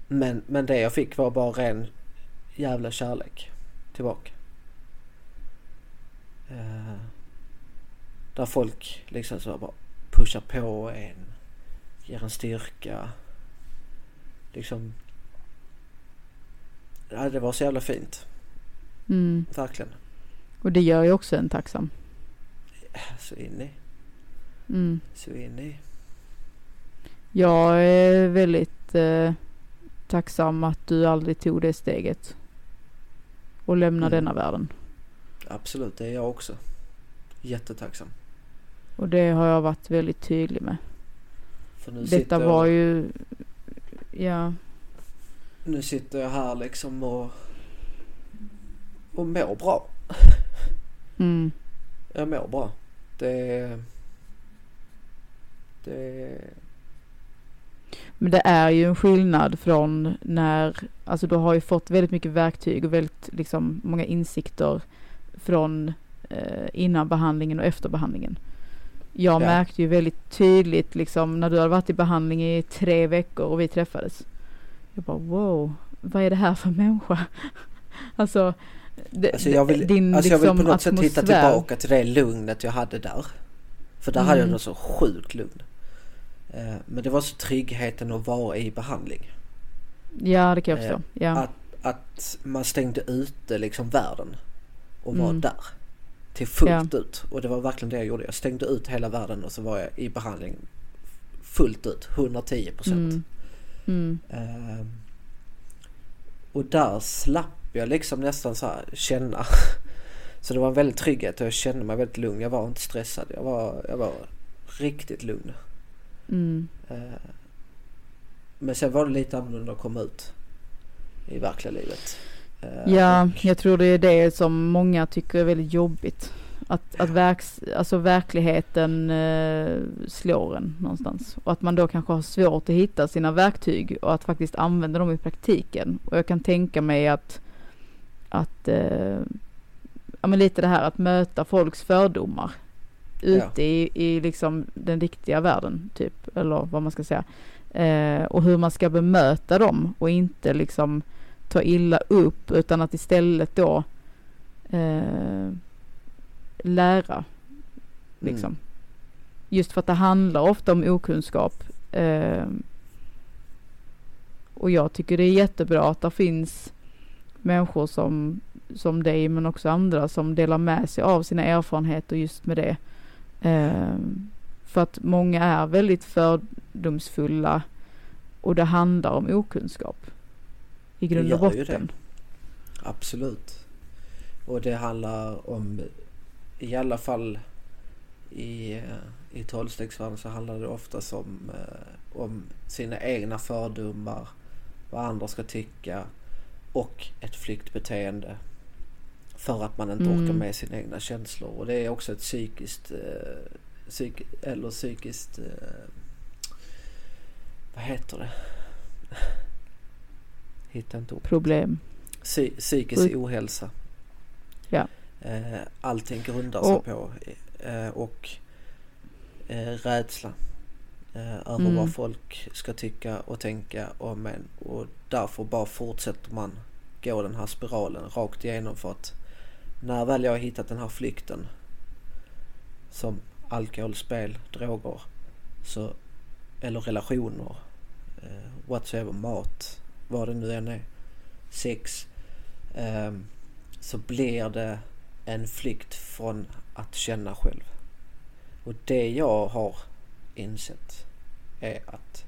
Men, men det jag fick var bara ren jävla kärlek tillbaka. Eh, där folk liksom så bara pushar på en, ger en styrka. Liksom. Ja, det var så jävla fint. Mm. Verkligen. Och det gör ju också en tacksam. Så in i. Mm. Så in i. Jag är väldigt eh, tacksam att du aldrig tog det steget. Och lämnade Mm. denna världen. Absolut, det är jag också. Jättetacksam. Och det har jag varit väldigt tydlig med. Detta jag- var ju, ja, Nu sitter jag här liksom och, och mår bra. mm, Jag mår bra. Det... Det... Men det är ju en skillnad från när, alltså du har ju fått väldigt mycket verktyg och väldigt liksom många insikter från eh, innan behandlingen och efter behandlingen. Jag Ja. märkte ju väldigt tydligt liksom när du hade varit i behandling i tre veckor och vi träffades. Jag bara wow, vad är det här för människa? alltså, det, Alltså jag vill, din alltså jag vill liksom på något sätt hitta atmosfär- tillbaka till det lugnet jag hade där. För där hade jag Mm. något så sjukt lugn. Eh, Men det var så tryggheten att vara i behandling. Ja, det kan jag Eh, förstå. Ja. Att, att man stängde ute liksom världen och var Mm. där. Till fullt Ja. ut. Och det var verkligen det jag gjorde. Jag stängde ut hela världen och så var jag i behandling fullt ut. 110 procent. Mm. Mm. Ehm, och där slapp jag liksom nästan så här känna. Så det var en väldigt trygghet och jag kände mig väldigt lugn. Jag var inte stressad. Jag var, jag var riktigt lugn. Mm. Ehm, men sen var det lite annorlunda att komma ut i verkliga livet. Ehm, Ja, jag tror det är det som många tycker är väldigt jobbigt. Att, att verks, alltså verkligheten eh, slår en någonstans. Och att man då kanske har svårt att hitta sina verktyg och att faktiskt använda dem i praktiken. Och jag kan tänka mig att, att eh, ja men lite det här att möta folks fördomar. Ute i, i liksom den riktiga världen, typ. Eller vad man ska säga. Eh, och hur man ska bemöta dem och inte liksom ta illa upp utan att istället då eh, lära. Liksom. Mm. Just för att det handlar ofta om okunskap. Eh, och jag tycker det är jättebra att det finns människor som, som dig men också andra som delar med sig av sina erfarenheter just med det. Eh, för att många är väldigt fördomsfulla och det handlar om okunskap. I grund och botten. Absolut. Och det handlar om, i alla fall i, eh, i tolvstegsvärlden så handlar det oftast om, eh, om sina egna fördomar, vad andra ska tycka och ett flyktbeteende. För att man inte Mm. orkar med sina egna känslor. Och det är också ett psykiskt, eh, psyk, eller psykiskt, vad heter det? Hittar inte ord. Problem. Psy- psykisk Sjuk- ohälsa. Ja. Eh, allting grundar sig Och- på eh, och eh, rädsla eh, över Mm. vad folk ska tycka och tänka om en och därför bara fortsätter man gå den här spiralen rakt igenom för att när väl jag har hittat den här flykten som alkohol, spel, droger så, eller relationer, eh, whatsoever, mat, vad det nu än är, sex, ehm, så blir det en flykt från att känna själv. Och det jag har insett är att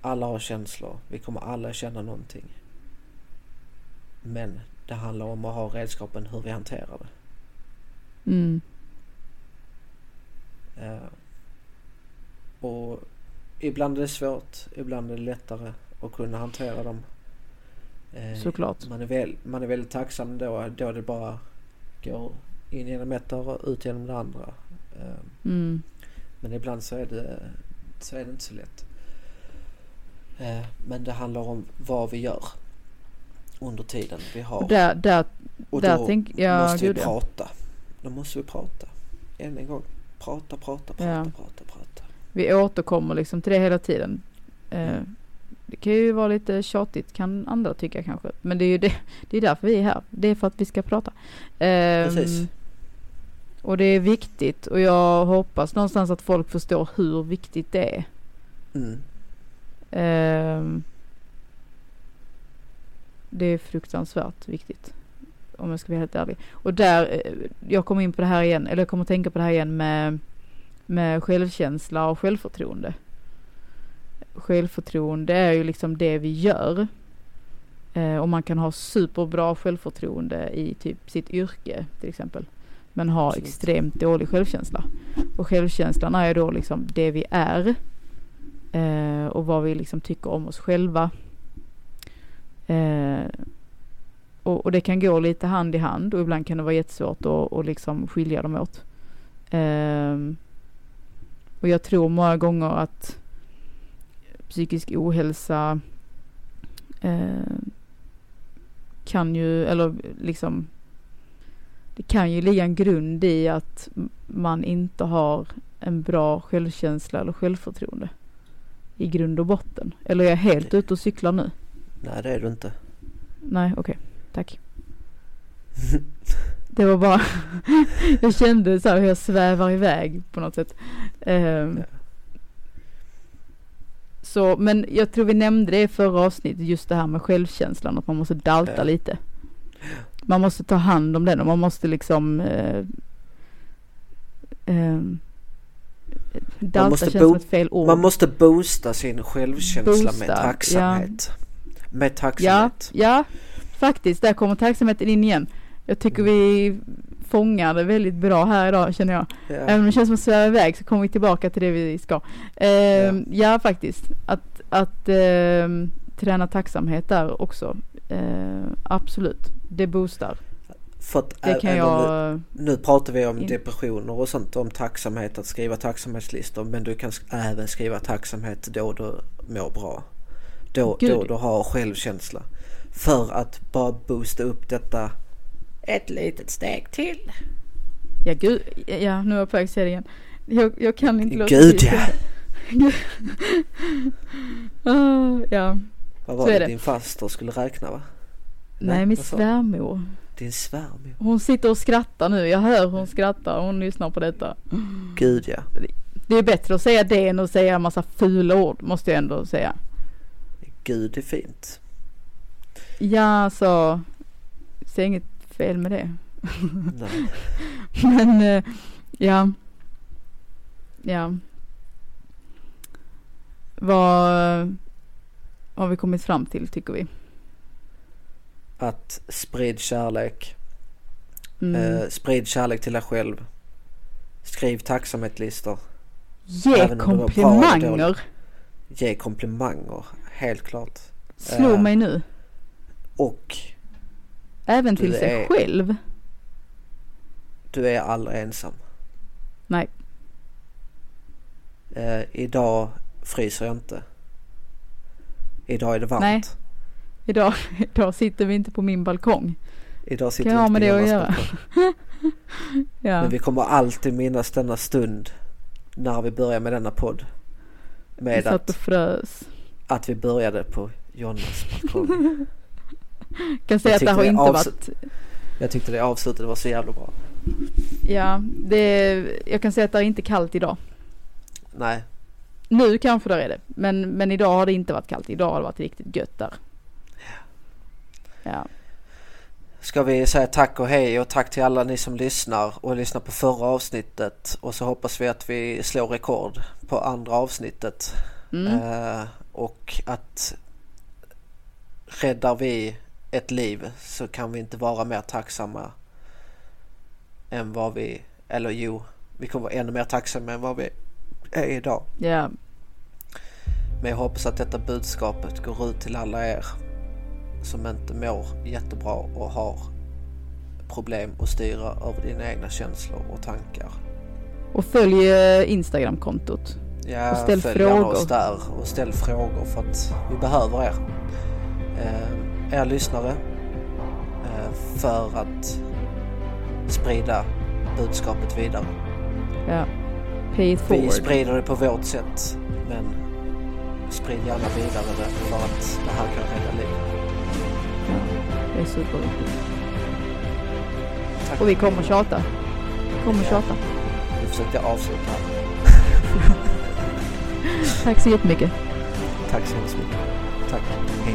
alla har känslor. Vi kommer alla känna någonting. Men det handlar om att ha redskapen hur vi hanterar det. Mm. Eh, och ibland är det svårt, ibland är det lättare att kunna hantera dem. Eh, Såklart. Man är, väl, man är väldigt tacksam då, då det bara går in genom ett öra och ut genom det andra. Eh, Mm. men ibland så är det, så är det inte så lätt. Eh, men det handlar om vad vi gör under tiden vi har. Och där, där, och där då tänk, ja, måste vi gud prata. Då måste vi prata. Än en gång. Prata, prata, prata, Ja. prata, prata. Vi återkommer liksom till det hela tiden. Eh, det kan ju vara lite tjatigt kan andra tycka kanske. Men det är ju det, det är därför vi är här. Det är för att vi ska prata. Precis. Och det är viktigt och jag hoppas någonstans att folk förstår hur viktigt det är. Mm. Ehm, det är fruktansvärt viktigt. Om jag ska vara helt ärlig. Och där, eh, jag kommer in på det här igen, eller jag kommer tänka på det här igen med, med självkänsla och självförtroende. Självförtroende är ju liksom det vi gör. Eh, och man kan ha superbra självförtroende i typ sitt yrke till exempel. Men ha Absolut. extremt dålig självkänsla. Och självkänslan är ju då liksom det vi är. Eh, och vad vi liksom tycker om oss själva. Eh, och, och det kan gå lite hand i hand och ibland kan det vara jättesvårt att och liksom skilja dem åt. Och jag tror många gånger att psykisk ohälsa eh, kan ju, eller liksom det kan ju ligga en grund i att man inte har en bra självkänsla eller självförtroende. I grund och botten. Eller är jag helt ute och cyklar nu? Nej det är du inte. Nej, okej. Tack. Det var bara, jag kände så här hur jag svävar iväg på något sätt. Ehm, Ja. Så, men jag tror vi nämnde det i förra avsnittet, just det här med självkänslan, att man måste dalta Ja. lite. Man måste ta hand om den och man måste liksom eh, ehm, Dalta måste bo- som ett fel ord. Man måste boosta sin självkänsla Boosta, med tacksamhet. Med Ja, tacksamhet. ja, faktiskt. Där kommer tacksamheten in igen. Jag tycker vi fångar det väldigt bra här idag känner jag. Ja. Även om det känns som att sväva iväg så kommer vi tillbaka till det vi ska. Ehm, ja. faktiskt. Att, att ehm, träna tacksamhet där också. Ehm, absolut. Det boostar. För att Det kan jag... Nu, nu pratar vi om depressioner och sånt, om tacksamhet, att skriva tacksamhetslistor. Men du kan även skriva tacksamhet då du mår bra. Då, Gud. då du har självkänsla. För att bara boosta upp detta ett litet steg till. Ja gud, ja nu är jag på väg att säga det igen. Jag, jag kan inte låta Gud ja! Ah, ja. Vad var Så är det det. din faster skulle räkna va? Nej, min vad sa- svärmor. Din svärmor. Hon sitter och skrattar nu. Jag hör hon skrattar. Hon lyssnar på detta. Gud ja. Det är bättre att säga det än att säga en massa fula ord, måste jag ändå säga. Gud är fint. Ja, så. Säg inget fel med det. Nej. Men, eh, Ja. Ja. Vad har vi kommit fram till tycker vi? Att sprid kärlek. Mm. Eh, sprid kärlek till dig själv. Skriv tacksamhetslistor. Ge komplimanger. Ge komplimanger. Helt klart. Slå Eh. mig nu. Och Även du till sig är- själv. du är aldrig ensam. Nej. Eh, idag fryser jag inte. Idag är det varmt. Nej. Idag, idag sitter vi inte på min balkong. Idag sitter Kan vi inte med på det att göra. Ja. Men vi kommer alltid minnas denna stund när vi började med denna podd. Vi Med satt att, och frös. att vi började på Jonas balkong. Kan säga att det har tyckte inte varit Jag tyckte det avslutet var så jävla bra. Ja, det, jag kan säga att det är inte kallt idag. Nej, Nu kanske det är det, men, men idag har det inte varit kallt. Idag har det varit riktigt gött där. Ja, ska vi säga tack och hej och tack till alla ni som lyssnar och lyssnar på förra avsnittet och så hoppas vi att vi slår rekord på andra avsnittet. mm. Eh, och att räddar vi ett liv så kan vi inte vara mer tacksamma än vad vi, eller jo, vi kommer vara ännu mer tacksamma än vad vi är idag. ja, Men jag hoppas att detta budskapet går ut till alla er som inte mår jättebra och har problem att styra över dina egna känslor och tankar. och följ eh, Instagramkontot. Ja, Och ställ följ frågor. oss där och ställ frågor för att vi behöver er. Eh, er lyssnare. Eh, för att sprida budskapet vidare. Ja, pay it Vi forward. sprider det på vårt sätt men sprid gärna vidare det för att det här kan rädda liv. Ja, det är superviktigt. Tack. Och vi kommer tjata. Kommer Ja. tjata. Nu försökte jag avsluta här. Tack så jättemycket. Tack så hemskt mycket. Tack. Hej.